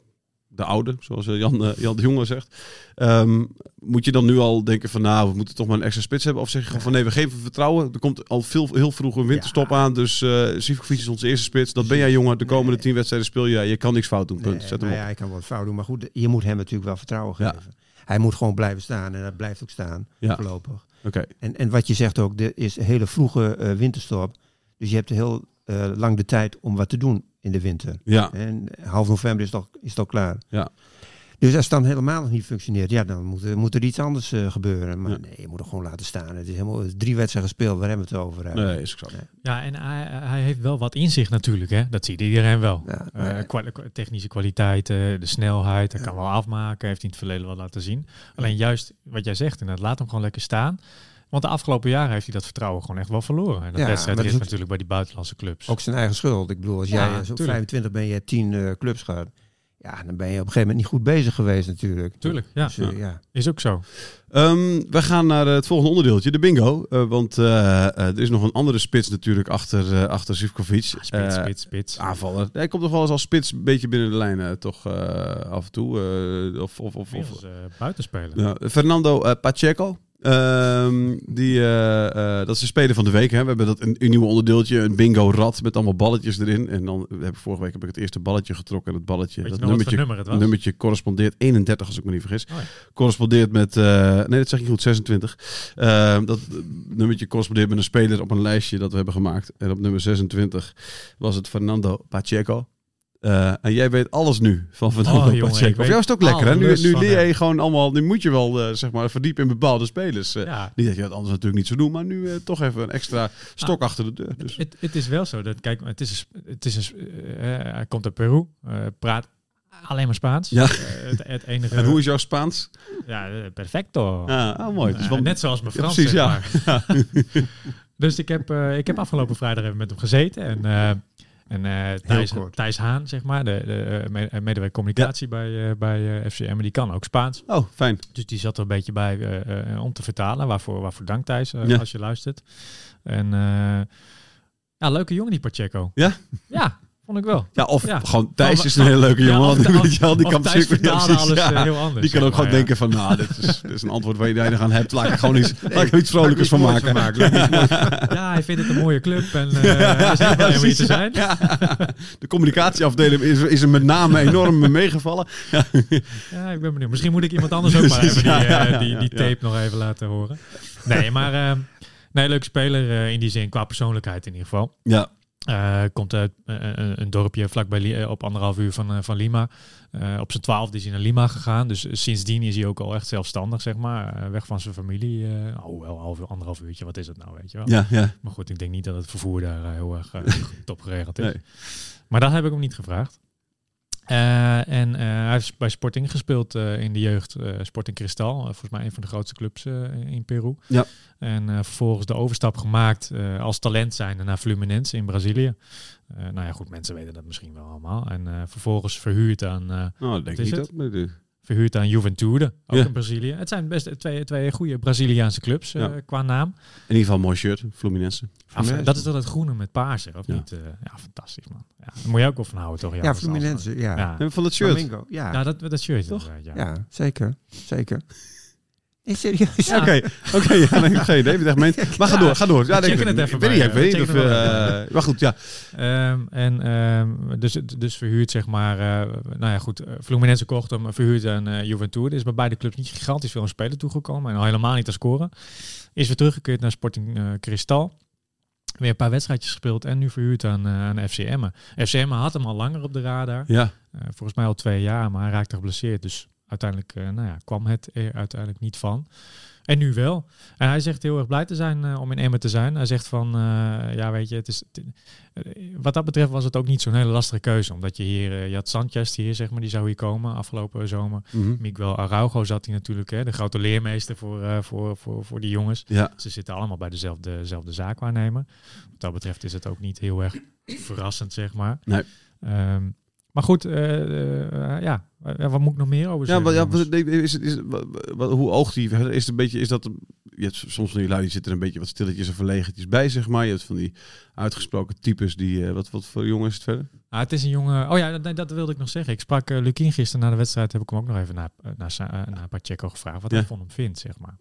de oude, zoals eh, Jan, Jan de Jonge zegt. Ehm, moet je dan nu al denken van nou, we moeten toch maar een extra spits hebben? Of zeg je gewoon van nee, we geven vertrouwen. Er komt al veel, heel vroeg een winterstop Ja. aan. Dus uh, Sivkovic is onze eerste spits. Dat ben jij jongen. De komende Nee. tien wedstrijden speel je. Je kan niks fout doen. Punt. Nee, Zet hem nou op. ja, hij kan wat fout doen. Maar goed, je moet hem natuurlijk wel vertrouwen Ja. geven. Hij moet gewoon blijven staan en dat blijft ook staan. Ja. Voorlopig. Oké. En, en wat je zegt ook, er is een hele vroege uh, winterstop. Dus je hebt heel uh, lang de tijd om wat te doen in de winter. Ja. En half november is het al, is het al klaar. Ja. Dus als het dan helemaal nog niet functioneert, ja, dan moet, er- moet er iets anders uh, gebeuren. Maar Ja. nee, je moet er gewoon laten staan. Het is helemaal drie wedstrijden gespeeld, waar hebben we het over? Nee, is ook zo. Ja, en hij, hij heeft wel wat in zich natuurlijk. Hè? Dat ziet iedereen wel. Ja, Eh, kwa- kwa- technische kwaliteiten, de snelheid, hij Ja. kan wel afmaken, heeft hij in het verleden wel laten zien. Alleen juist wat jij zegt, inderdaad, laat hem gewoon lekker staan. Want de afgelopen jaren heeft hij dat vertrouwen gewoon echt wel verloren. En dat Ja, wedstrijd maar dat is natuurlijk bij die buitenlandse clubs. Ook zijn eigen schuld. Ik bedoel, als Ja, jij zo tuurlijk. 25 ben, je hebt 10 uh, clubs gehad. Ja, dan ben je op een gegeven moment niet goed bezig geweest natuurlijk. Tuurlijk, ja. Dus, uh, ja. Is ook zo. Ehm, we gaan naar het volgende onderdeeltje, de bingo. Eh, want eh, eh, er is nog een andere spits natuurlijk achter, eh achter Zivkovic. Spits, Eh, spits, spits. Aanvaller. Hij komt toch wel eens als spits een beetje binnen de lijnen, toch eh, af en toe. eh, of, of, of, of, als, eh, buitenspeler. ja. Fernando eh, Pacheco. Ehm, die, eh, eh, dat is de speler van de week. Hè. We hebben dat een, een nieuw onderdeeltje, een bingo-rad met allemaal balletjes erin. En dan heb ik vorige week heb ik het eerste balletje getrokken. En het balletje, dat nummertje, nummer nummertje correspondeert 31, als ik me niet vergis. Oh ja. Correspondeert met, eh, nee, dat zeg ik goed, 26. Ehm, dat nummertje correspondeert met een speler op een lijstje dat we hebben gemaakt. En op nummer 26 was het Fernando Pacheco. Eh, en jij weet alles nu van Van Oh, Pacheco. Voor weet jou is het ook lekker, hè? Nu, nu leer je gewoon allemaal... Nu moet je wel, eh, zeg maar, verdiepen in bepaalde spelers. Eh, Ja, Niet dat je dat anders natuurlijk niet zou doen, maar nu eh, toch even een extra stok achter de deur. Dus. Het, het is wel zo. Dat, kijk, het is, het is een, eh, hij komt uit Peru, eh, praat alleen maar Spaans. Ja. Eh, het, het enige, En hoe is jouw Spaans? Ja, eh, perfecto. Ah, ah, mooi. Dus Eh, wel- net zoals mijn Ja, Frans, precies, zeg ja. maar. dus ik heb, eh, ik heb afgelopen vrijdag even met hem gezeten. En, eh, en eh, Thijs. Thijs Haan, zeg maar, de, de eh, eh, medewerker communicatie bij, bij FCM, die kan ook Spaans. Oh, fijn. Dus die zat er een beetje bij om te vertalen. Waarvoor, waarvoor dank Thijs, Ja. als je luistert. En eh, ja, leuke jongen die Pacheco. Ja? Ja, vond ik wel. Ja, of Ja. gewoon Thijs is een hele leuke Ja, jongen. je wel, die of kan alles ja. eh, heel anders. Die kan ook gewoon maar, ja. denken van, nou, dit is, dit is een antwoord waar je weinig aan hebt. Laat ik er gewoon iets, laat ik iets vrolijkers van maken. van maken. Ja, hij vindt het een mooie club en hij is heel blij om hier te zijn. Ja. De communicatieafdeling is, is er met name enorm meegevallen. Ja, ik ben benieuwd. Misschien moet ik iemand anders ook maar even die, ja, eh, ja, die, ja, die ja. tape nog even laten horen. Nee, maar eh, nee, leuke speler in die zin, qua persoonlijkheid in ieder geval. Ja, Eh, komt uit eh, een, een dorpje vlakbij eh, op anderhalf uur van, eh, van Lima. Eh, op zijn twaalfde is hij naar Lima gegaan. Dus eh, sindsdien is hij ook al echt zelfstandig, zeg maar. Eh, weg van zijn familie. eh oh, wel half uur, anderhalf uurtje. Wat is het nou, weet je wel? ja, ja. Maar goed, ik denk niet dat het vervoer daar eh, heel erg eh, top geregeld is. Nee. Maar dat heb ik hem niet gevraagd. Eh, en eh, hij heeft bij Sporting gespeeld eh, in de jeugd. Sporting Cristal, volgens mij een van de grootste clubs in Peru. Ja. En vervolgens de overstap gemaakt als talent zijnde naar Fluminense in Brazilië. Nou ja, goed, mensen weten dat misschien wel allemaal. En vervolgens verhuurd aan, Nou, dat denk ik niet. Dat, nee, verhuurd aan Juventude, ook Ja. in Brazilië. Het zijn best twee, twee goede Braziliaanse clubs eh, qua naam. In ieder geval een mooi shirt, Fluminense. Ah, dat is toch het groene met paarse, of Ja. niet? eh, ja, fantastisch man. Ja, daar moet je ook wel van houden, toch? Ja, dat Fluminense, ja. Ja. En van het shirt. Flamingo, ja. Ja, dat, dat shirt. Toch? inderdaad. Ja, zeker. Zeker. Is serieus? Ja. Oké, oké, ja, nee, geen idee. Echt meent. Maar ga door, ga door. Ja, checken ik het even weet bij, ik weet eh, of... eh, maar goed, ja. Ehm, en ehm, dus, dus verhuurd, zeg maar. eh, nou ja, goed. eh, Fluminense kocht hem, verhuurd aan eh Juventude. Is bij beide clubs niet gigantisch veel een speler toegekomen. En al helemaal niet te scoren. Is weer teruggekeerd naar Sporting eh Cristal. Weer een paar wedstrijdjes gespeeld en nu verhuurd aan, eh aan FCM. FCM had hem al langer op de radar. Ja, Eh, volgens mij al twee jaar, maar hij raakte geblesseerd. Dus uiteindelijk eh, nou ja, kwam het er uiteindelijk niet van. En nu wel. En hij zegt heel erg blij te zijn eh, om in Emmen te zijn. Hij zegt van, eh, ja weet je, het is, wat dat betreft was het ook niet zo'n hele lastige keuze. Omdat je hier, je had Sanchez hier, zeg maar, die zou hier komen afgelopen zomer. Mhm. Miguel Araujo zat hier natuurlijk, hè, de grote leermeester voor, voor, voor, voor die jongens. ja. Ze zitten allemaal bij dezelfde, dezelfde zaakwaarnemer. Wat dat betreft is het ook niet heel erg verrassend, zeg maar. Nee. Ehm, maar goed, eh, ja, Eh, wat moet ik nog meer over Ja, zeggen? ja, wat- nee, is, is, het- wat, hoe oogt die? Is het een beetje, is dat, je hebt soms van die lui die zitten er een beetje wat stilletjes en verlegentjes bij, zeg maar. Je hebt van die uitgesproken types die, eh, wat, wat voor jongen is het verder? Ah, het is een jongen. Oh ja, dat, dat wilde ik nog zeggen. Ik sprak uh, Lukien gisteren na de wedstrijd. Heb ik hem ook nog even naar, naar, naar Pacheco gevraagd. Wat Ja. hij van hem vindt, zeg maar.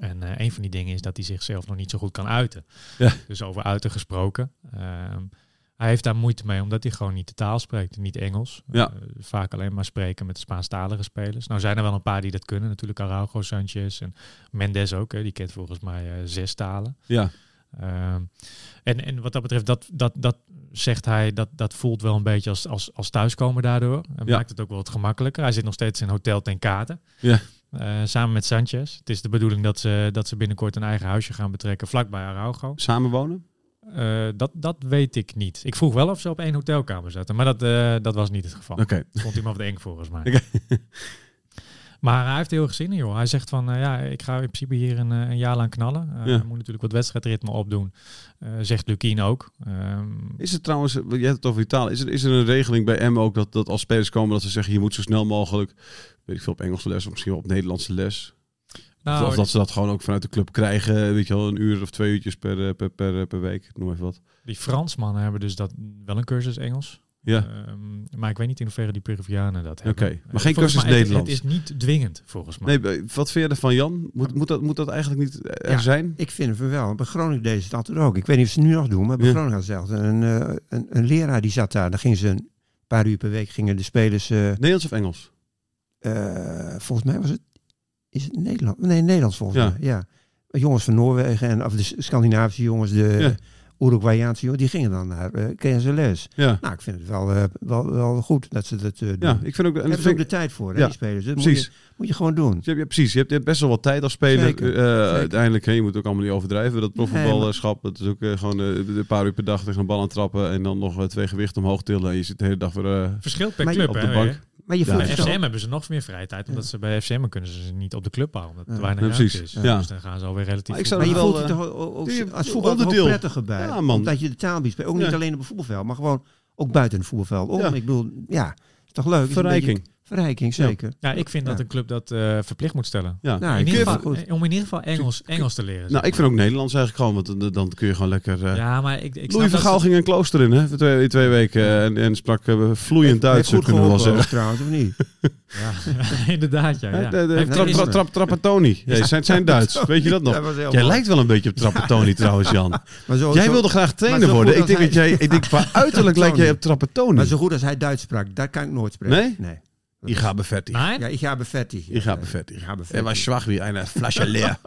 En een van die dingen is dat hij zichzelf nog niet zo goed kan uiten. Ja. Dus over uiten gesproken. Ehm, hij heeft daar moeite mee, omdat hij gewoon niet de taal spreekt. Niet Engels. Ja. Eh, vaak alleen maar spreken met de Spaanstalige spelers. Nou zijn er wel een paar die dat kunnen. Natuurlijk Araujo, Sanchez en Mendes ook. Hè. Die kent volgens mij eh, zes talen. Ja, Ehm, en, en wat dat betreft, dat, dat, dat zegt hij, dat, dat voelt wel een beetje als, als, als thuiskomen daardoor. En Ja. maakt het ook wel wat gemakkelijker. Hij zit nog steeds in Hotel Ten Kate. Ja. Eh, samen met Sanchez. Het is de bedoeling dat ze, dat ze binnenkort een eigen huisje gaan betrekken vlakbij Araujo. samenwonen? Eh, dat, dat weet ik niet. Ik vroeg wel of ze op één hotelkamer zaten, maar dat, eh, dat was niet het geval. Oké. Vond hij maar wat eng volgens mij. Maar hij heeft heel erg zin in, joh. Hij zegt van, eh, ja, ik ga in principe hier een, een jaar lang knallen. Eh, Ja. Hij moet natuurlijk wat wedstrijdritme opdoen. Zegt Lukien ook. Ehm, Is het trouwens, je hebt het over taal, is er, is er een regeling bij M ook dat, dat als spelers komen dat ze zeggen je moet zo snel mogelijk, weet ik veel, op Engelse les of misschien wel op Nederlandse les? Nou, of, dat ze dat gewoon ook vanuit de club krijgen, weet je wel, een uur of twee uurtjes per, eh, per, per, per week, noem even wat. die Fransmannen hebben dus dat wel een cursus Engels. Ja, Ehm, maar ik weet niet in hoeverre die Peruvianen dat oké. hebben. Maar geen Volgens cursus het- Nederlands? Het, is niet dwingend, volgens mij. Nee, eh, wat vind je ervan Jan? Moet, moet, dat, moet dat eigenlijk niet er Ja. zijn? Ik vind het wel. Bij Groningen deden ze het altijd ook. Ik weet niet of ze het nu nog doen, maar bij Ja. Groningen hadden ze altijd een, eh, een, een leraar die zat daar. Dan gingen ze een paar uur per week gingen de spelers. eh, Nederlands of Engels? eh, volgens mij was het. Is het Nederland? Nee, Nederlands volgens Ja. mij. Ja. Jongens van Noorwegen en of de Scandinavische jongens, de Ja. Uruguayaanse jongen, die gingen dan naar uh, KSLS. Ja. Nou, ik vind het wel, eh, wel, wel goed dat ze dat eh, doen. ja, ik vind ook... En hebben ze ook de tijd voor, hè, Ja, die spelers. Dat moet je, moet je gewoon doen. Je hebt, ja, precies, je hebt, je hebt best wel wat tijd als speler. Zeker, Eh, zeker. Uiteindelijk, hè, je moet ook allemaal niet overdrijven. Dat Nee, profvoetbalschap, dat is ook eh, gewoon eh, een paar uur per dag tegen een bal aan trappen. En dan nog eh, twee gewichten omhoog tillen. En je zit de hele dag weer... eh, Verschilt per club, op hè, de bank. Maar je Ja, voelt Bij FCM hebben ze nog meer vrije tijd, omdat ze bij FCM kunnen ze ze niet op de club houden, omdat er Ja. weinig Ja, ruimte precies. is. Ja. Dus dan gaan ze alweer relatief Maar ik zou Maar je voelt je eh, toch ook- als voetbal prettiger bij. Ja, man. Omdat je de taal biedt. Ook niet Ja. alleen op het voetbalveld, maar gewoon ook buiten het voetbalveld. Om, Ja. Ik bedoel, ja, is toch leuk? Verrijking. Verrijking, zeker. Ja, ik vind dat een club dat eh, verplicht moet stellen. Ja. Nou, in ieder geval, eh, om in ieder geval Engels, Engels te leren. Nou, ik vind ook Nederlands eigenlijk gewoon, want dan- dan kun je gewoon lekker... eh Ja, maar ik, ik Louis van Gaal ze- ging een klooster in, hè, voor twee, in twee weken. En, en sprak vloeiend Duits, kunnen we wel zeggen. trouwens, of niet? Ja, inderdaad, ja. Ja. de, de, Hij heeft tra- tra- iets- tra- Trapattoni. Ja, zijn, zijn Duits, weet je dat nog? Dat Jij mooi. lijkt wel een beetje op Trapattoni trouwens, Jan. Maar zo, Jij wilde graag trainer worden. Ik denk, dat jij, ik denk qua uiterlijk lijk jij op Trapattoni. Maar zo goed als hij Duits sprak, daar kan ik nooit spreken. Nee? Nee. Ich habe fertig. Nee? Ja, ik ga bevettig. Ich habe fertig. Ich habe Er fertig. was schwach wie een Flasche leer.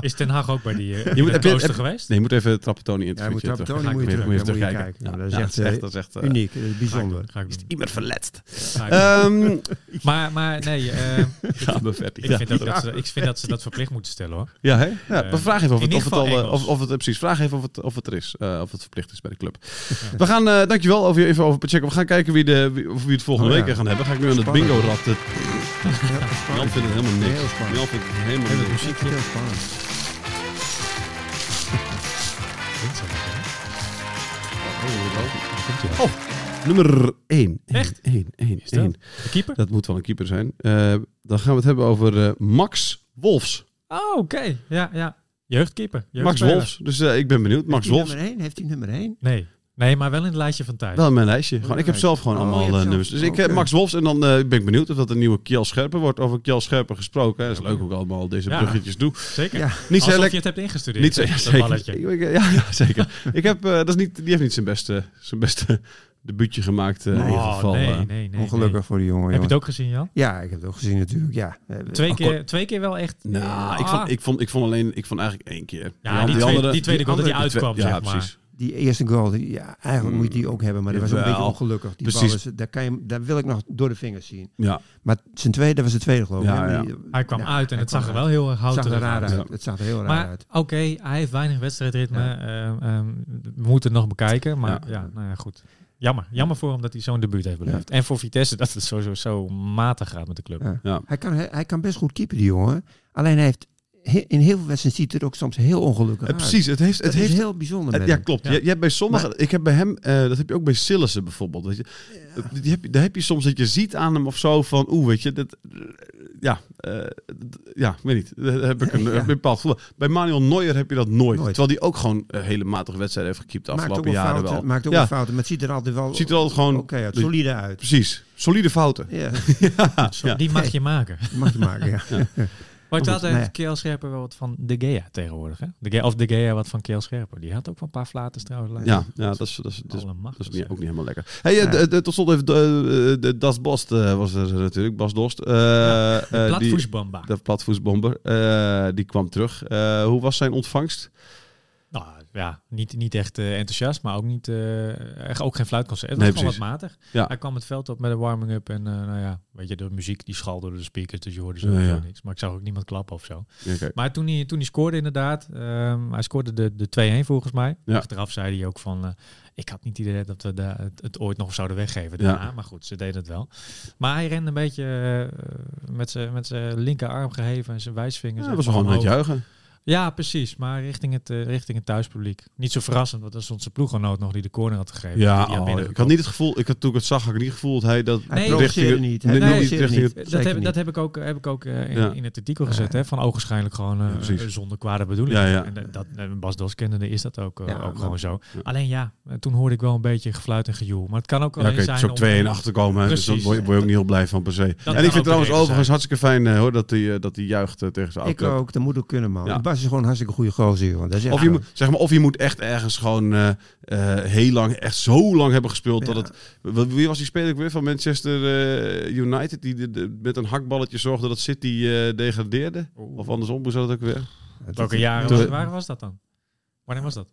Is Ten Haag ook bij die uh, Je moet- heb je- klooster heb- geweest? Nee, je moet even Trapattoni Ja, moet interviewen. Trapattoni Ga ik moet je weer- terug, moet je kijken. Ja, Dat ja, is dat is echt echt, dat is echt eh, eh, uniek, dat is Ga ik bijzonder. Ga doen. iemand verletst. Ga. Ehm maar, maar nee, eh, ich habe fertig. ik, Ja. vind dat, dat ze, ik vind dat ze dat verplicht moeten stellen hoor. Ja, hè? Ja, Eh, maar vraag even of in het, of het al, eh, of, of het, eh, precies, vraag even of het, of het er is, eh, of het verplicht is bij de club. We gaan, eh, dankjewel, over, even over checken. We gaan kijken wie, de, wie, of wie het volgende Oh, week ja. gaan hebben. Ga ik nu aan het Spannend. Eh, Heel Jan vindt het helemaal niks. Heel spannend. Jan vindt het helemaal niks. muziek. Heel spannend. Oh, nummer 1. Echt? 1, 1, Is dat? 1. De keeper? Dat moet wel een keeper zijn. Eh, dan gaan we het hebben over eh, Max Wolfs. Oh, oké. Ja, ja. Jeugdkeeper. Max. Wolfs. Dus eh, ik ben benieuwd. Max Wolfs. nummer 1? Heeft hij nummer 1? Nee. Nee, maar wel in het lijstje van thuis. Wel in mijn lijstje. Gewoon, ik heb zelf gewoon Oh, allemaal eh, zelf- nummers. Dus ik heb oké. Max Wolfs en dan eh, ben ik benieuwd of dat een nieuwe Kjell Scherper wordt. Over Kjell Scherper gesproken. hè. Dat is leuk hoe ik allemaal deze Ja. bruggetjes doe. Zeker. Ja. Niet Alsof je het hebt ingestudeerd. Niet zeker. balletje. Ik- ja, ja, zeker. ik heb, eh, dat is niet, die heeft niet zijn beste, zijn beste debuutje gemaakt. eh, in ieder Oh, geval. nee, eh. nee, nee. Ongelukkig nee. voor die jongen. Heb je het ook gezien, Jan? Ja, ik heb het ook gezien natuurlijk. Ja. Eh, Twee oh, keer, twee keer wel echt. Nou, Ah. ik, vond, ik, vond, ik vond alleen, ik vond eigenlijk één keer. Ja, die, tweede, die tweede goal dat hij andere- uitkwam, ja, zeg maar. precies. Die eerste goal, die, ja, eigenlijk moet je die ook hebben, maar dat was een beetje ongelukkig. Die Precies. bal is, daar, kan je, daar wil ik nog door de vingers zien. Ja, Maar zijn tweede, dat was de tweede geloof ik. Ja, hè? ja. Die- Hij kwam ja, uit en het zag er wel heel erg zag er raar uit. uit. Het zag er heel raar Maar uit. oké, hij heeft weinig wedstrijdritme. Ja. Ehm, ehm, we moeten het nog bekijken. Maar Ja. ja, nou ja, goed. Jammer. Jammer voor hem dat hij zo'n debuut heeft beleefd. En voor Vitesse dat het sowieso zo matig gaat met de club. Ja. Ja. Hij, kan, hij, hij kan best goed keeper, die jongen. Alleen hij heeft he- in heel veel wedstrijden ziet het er ook soms heel ongelukkig uit. precies. Het heeft, Het het is heeft heel bijzonder Het- ja, klopt. Ja. Je, je hebt bij sommigen, ik heb bij hem, eh, dat heb je ook bij Sillissen bijvoorbeeld. Weet je. Die heb, je- daar heb je soms dat je ziet aan hem of zo van, oeh, weet je, dat, ja, eh, d- ja, weet niet. Daar heb ik een, Ja. een bepaald gevoel. Bij Manuel Neuer heb je dat nooit. Nooit. Terwijl die ook gewoon eh, hele matige wedstrijden heeft gekiept de maakt ook afgelopen jaren fouten, wel. maakt ook Ja. wel fouten, maar het ziet er altijd wel Ziet er altijd gewoon, oké uit, de- solide uit. precies, solide fouten. Ja. Die mag je maken. mag je maken, ja. Maar ik had heeft Keel Scherper wel wat van De Gea tegenwoordig. Hè? De Gea, of De Gea wat van Keel Scherper. Die had ook wel een paar flaters trouwens. Ja, ja, dat is, dat is, dat is, Allemachtig, dat is niet, ook niet helemaal lekker. Hey, eh, Ja. de- de- tot slot even, de, de, Das Bost eh, was er natuurlijk, Bas Dost. Eh, De eh, die- platvoetsbamba. De platvoetsbomber. eh, die kwam terug. Eh, hoe was zijn ontvangst? Ja, niet, niet echt eh, enthousiast, maar ook, niet, eh, echt ook geen fluitconcert. Het Nee, was gewoon wat matig. Ja. Hij kwam het veld op met een warming-up en eh, nou ja, weet je, de muziek die schalde door de speakers, dus je hoorde sowieso Ja, ja. niks. Maar ik zag ook niemand klappen of zo. Maar toen hij, toen hij scoorde inderdaad, ehm, hij scoorde de, de 2-1 volgens mij. Achteraf zei hij ook van, ik had niet het idee dat we de, het, het ooit nog zouden weggeven daarna. Maar goed, ze deden het wel. Maar hij rende een beetje met zijn met zijn linkerarm geheven en zijn wijsvinger. Ja, dat was gewoon omhoog. juichen. Ja, precies. Maar richting het, eh, richting het thuispubliek. Niet zo verrassend, want dat is onze ploeggenoot nog die de corner had gegeven. Ja, had oh, ik had niet het gevoel, ik had toen ik het zag, had ik niet het gevoel dat hij dat Hij Nee, niet. Hij nee, nee, provoceerde richting niet. het- Dat heb, niet. dat heb ik ook, heb ik ook eh, in, Ja. in het artikel gezet. Hè, van ogenschijnlijk gewoon eh, Ja, zonder kwade bedoeling. Ja, ja. En eh, dat, eh, Bas Dos kennende is dat ook, eh, Ja, ook gewoon zo. Ja. Alleen ja, eh, toen hoorde ik wel een beetje gefluit en gejoel. Maar het kan ook Ja, alleen het zijn is ook om- 2 en achter komen. Dus dan word je, ook niet heel blij van per se. en ik vind trouwens overigens hartstikke fijn eh, hoor, dat hij juicht eh, tegen zijn Ik oude ook, dat moet ook kunnen, man. Is gewoon een hartstikke goede gozer, joh. Dat is echt Of je, moet, zeg maar, of je moet echt ergens gewoon eh, eh, heel lang, echt zo lang hebben gespeeld. Ja. Dat het, wie was die speler ook weer van Manchester eh, United? Die de- de- met een hakballetje zorgde dat City eh, degradeerde? Of andersom, hoe zat het ook weer? Het- Welke jaren was, waar was dat dan? Wanneer was dat?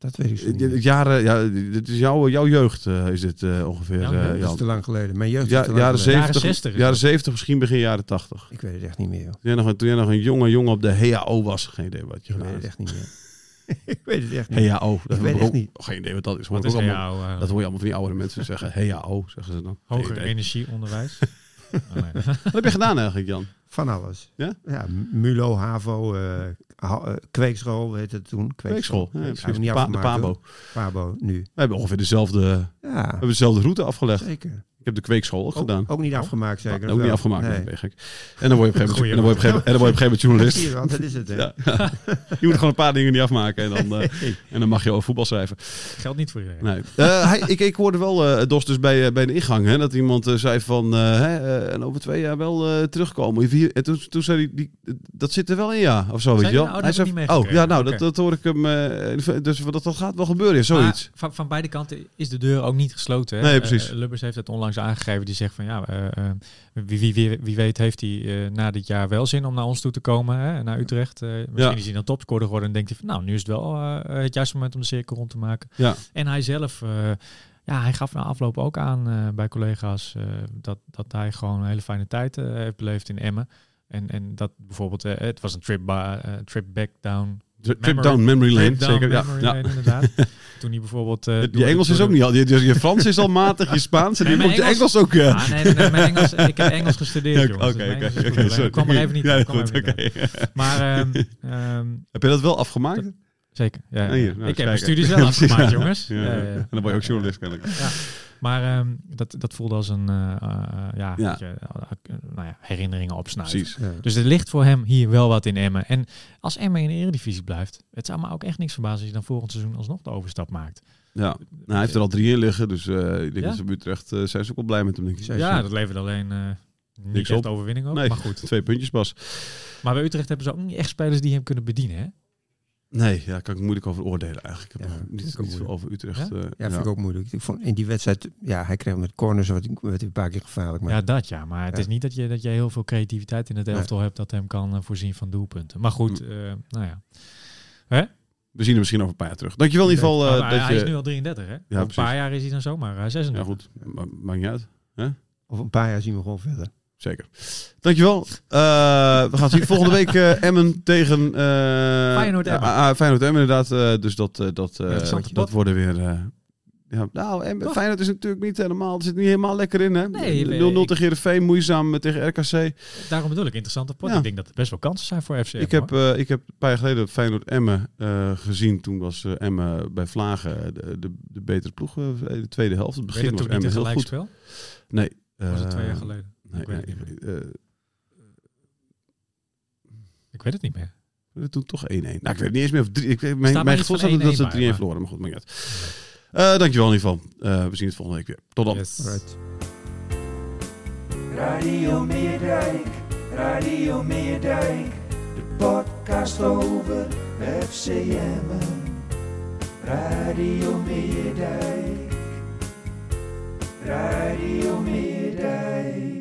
Dat weet ik zo niet. Het meer. jaren, ja, dit is jouw, jouw jeugd, eh, is dit eh, ongeveer. Ja, eh, dat is te lang geleden. Mijn jeugd is Ja, te lang jaren, geleden. 70, 60 is jaren dat. 70, misschien begin jaren 80. Ik weet het echt niet meer, joh. Toen jij nog, een- toen jij nog een jonge jongen op de HAO was, geen idee wat je Ik weet het echt niet meer. ik weet het echt niet. HAO. Dat Ik weet heb echt niet. Geen idee wat dat is. Hoor is allemaal- Dat hoor je allemaal van die oudere mensen zeggen. HAO, zeggen ze dan. Hoger energieonderwijs? Oh, nee. Wat heb je gedaan eigenlijk, Jan? Van alles. Ja? Ja, MULO, HAVO, eh, ha- eh, kweekschool heette het toen. Kweekschool. Ja, Ja, niet Pa- de Pabo. Pabo, nu. We hebben ongeveer dezelfde, we Ja, hebben dezelfde route afgelegd. zeker. Ik heb de kweekschool ook, gedaan. Ook, niet afgemaakt, zeker. ook niet afgemaakt. Nee. Nee. ben je gek. En dan word je op een gegeven moment, en dan word je op een gegeven- en dan word je op een gegeven moment Zie je journalist. wel, dat is het, hè? Ja. je moet gewoon een paar dingen niet afmaken en dan, eh, en dan mag je over voetbal schrijven. Geldt niet voor iedereen. Nee. Eh, hij, ik, ik hoorde wel, eh Dos, dus bij, bij de ingang, hè, dat iemand zei van, hè, en over twee jaar wel eh, terugkomen. En toen, toen zei hij, die, dat zit er wel in, ja, of zo, weet je hij? wel. Oh, hij ik zei, niet oh, ja, nou, dat, dat hoor ik hem, dus dat, dat gaat wel gebeuren, zoiets. Maar van, van beide kanten is de deur ook niet gesloten. Hè? Nee, precies. Lubbers heeft het onlangs aangegeven. Die zegt van ja, eh, eh, wie, wie, wie, wie weet heeft hij eh, na dit jaar wel zin om naar ons toe te komen. Hè? Naar Utrecht. Misschien Ja. is hij dan topscorer geworden en denkt hij van nou, nu is het wel het juiste moment om de cirkel rond te maken. Ja. En hij zelf, ja, hij gaf na afloop ook aan bij collega's dat, dat hij gewoon een hele fijne tijd heeft beleefd in Emmen. En, en dat bijvoorbeeld, het was een trip, ba- trip back down Trip Memory- down memory lane, down zeker. Ja, memory ja. lane, inderdaad. Toen hij bijvoorbeeld... eh, Je Engels is ook niet al. Je, je, je Frans is al matig, je Spaans en Nee, nu komt je Engels ook. eh. Ah, nee, nee, nee, mijn Engels, ik heb Engels gestudeerd, Ja, jongens. Oké, dus oké. Ik kwam er even niet Ja, goed, even niet. Maar ehm, ehm, Heb je dat wel afgemaakt? zeker, ja. Ja, hier, nou, ik heb mijn kijken. studies wel Ja, precies, afgemaakt, ja. jongens. Ja, ja. En dan word je ook journalist kennelijk. Ja. Maar ehm, dat, dat voelde als een eh, eh, ja, Ja. weet je, eh, nou ja, herinneringen opsnuiven. Precies. Ja. Dus er ligt voor hem hier wel wat in Emmen. En als Emmen in de Eredivisie blijft, het zou me ook echt niks verbazen als je dan volgend seizoen alsnog de overstap maakt. Ja. Nou, hij heeft er al drie in liggen, dus eh, ik denk Ja? dat ze bij Utrecht eh, zijn ze ook wel blij met hem, denk ik. Ja, dat levert alleen eh niet Niks echt op. overwinning op. Nee, Maar goed. twee puntjes pas. Maar bij Utrecht hebben ze ook niet echt spelers die hem kunnen bedienen. Hè? Nee, ja, kan ik moeilijk over oordelen eigenlijk. Ik heb Ja, niet, vind ik ook niet veel over Utrecht. Ja? eh, Ja, vind ik ook moeilijk. Ik vond in die wedstrijd, ja, hij kreeg met corners wat, werd hij een paar keer gevaarlijk. Maar Ja, dat ja. Maar het Ja. is niet dat je, dat je heel veel creativiteit in het Nee. elftal hebt dat hem kan eh, voorzien van doelpunten. Maar goed, Mm. eh, nou ja. Hè? We zien hem misschien over een paar jaar terug. Dankjewel in ieder geval eh, dat hij je... is nu al 33, hè? Over een paar jaar is hij dan zomaar uh, 36. Ja goed, Ma- maakt niet uit. over een paar jaar zien we gewoon verder. Zeker. Dankjewel. Eh we gaan zien volgende week eh, Emmen tegen... eh Feyenoord Emmen. ah, ah, Feyenoord Emmen inderdaad. eh, dus dat, eh, dat, eh, dat worden weer... eh, ja, nou, Emmen, Toch? Feyenoord is natuurlijk niet helemaal... Het zit niet helemaal lekker in, hè? Nee, 0-0 ik- tegen Heerenveen, moeizaam tegen RKC. Daarom bedoel ik, interessante pot. Ja. Ik denk dat er best wel kansen zijn voor FC Ik Emmen, heb, eh, ik heb een paar jaar geleden Feyenoord Emmen eh, gezien. Toen was eh, Emmen bij Vlagen de, de, de betere ploeg. de tweede helft. Het begin was Emmen heel goed. gelijkspel? Nee. Was het twee jaar geleden? Nee, ik, weet nee, het uh, ik weet het niet meer. We doen toch 1-1. Nou, ik weet het niet eens meer. Of drie, ik, weet, mijn mijn gevoel staat dat ze 3-1 verloren. Maar goed, maakt niet uit. Uh, dankjewel in ieder geval. Uh, we zien het volgende week weer. Tot dan. Yes. Right. Radio Meerdijk. Radio Meerdijk. De podcast over FCM. Radio Meerdijk. Radio Meerdijk.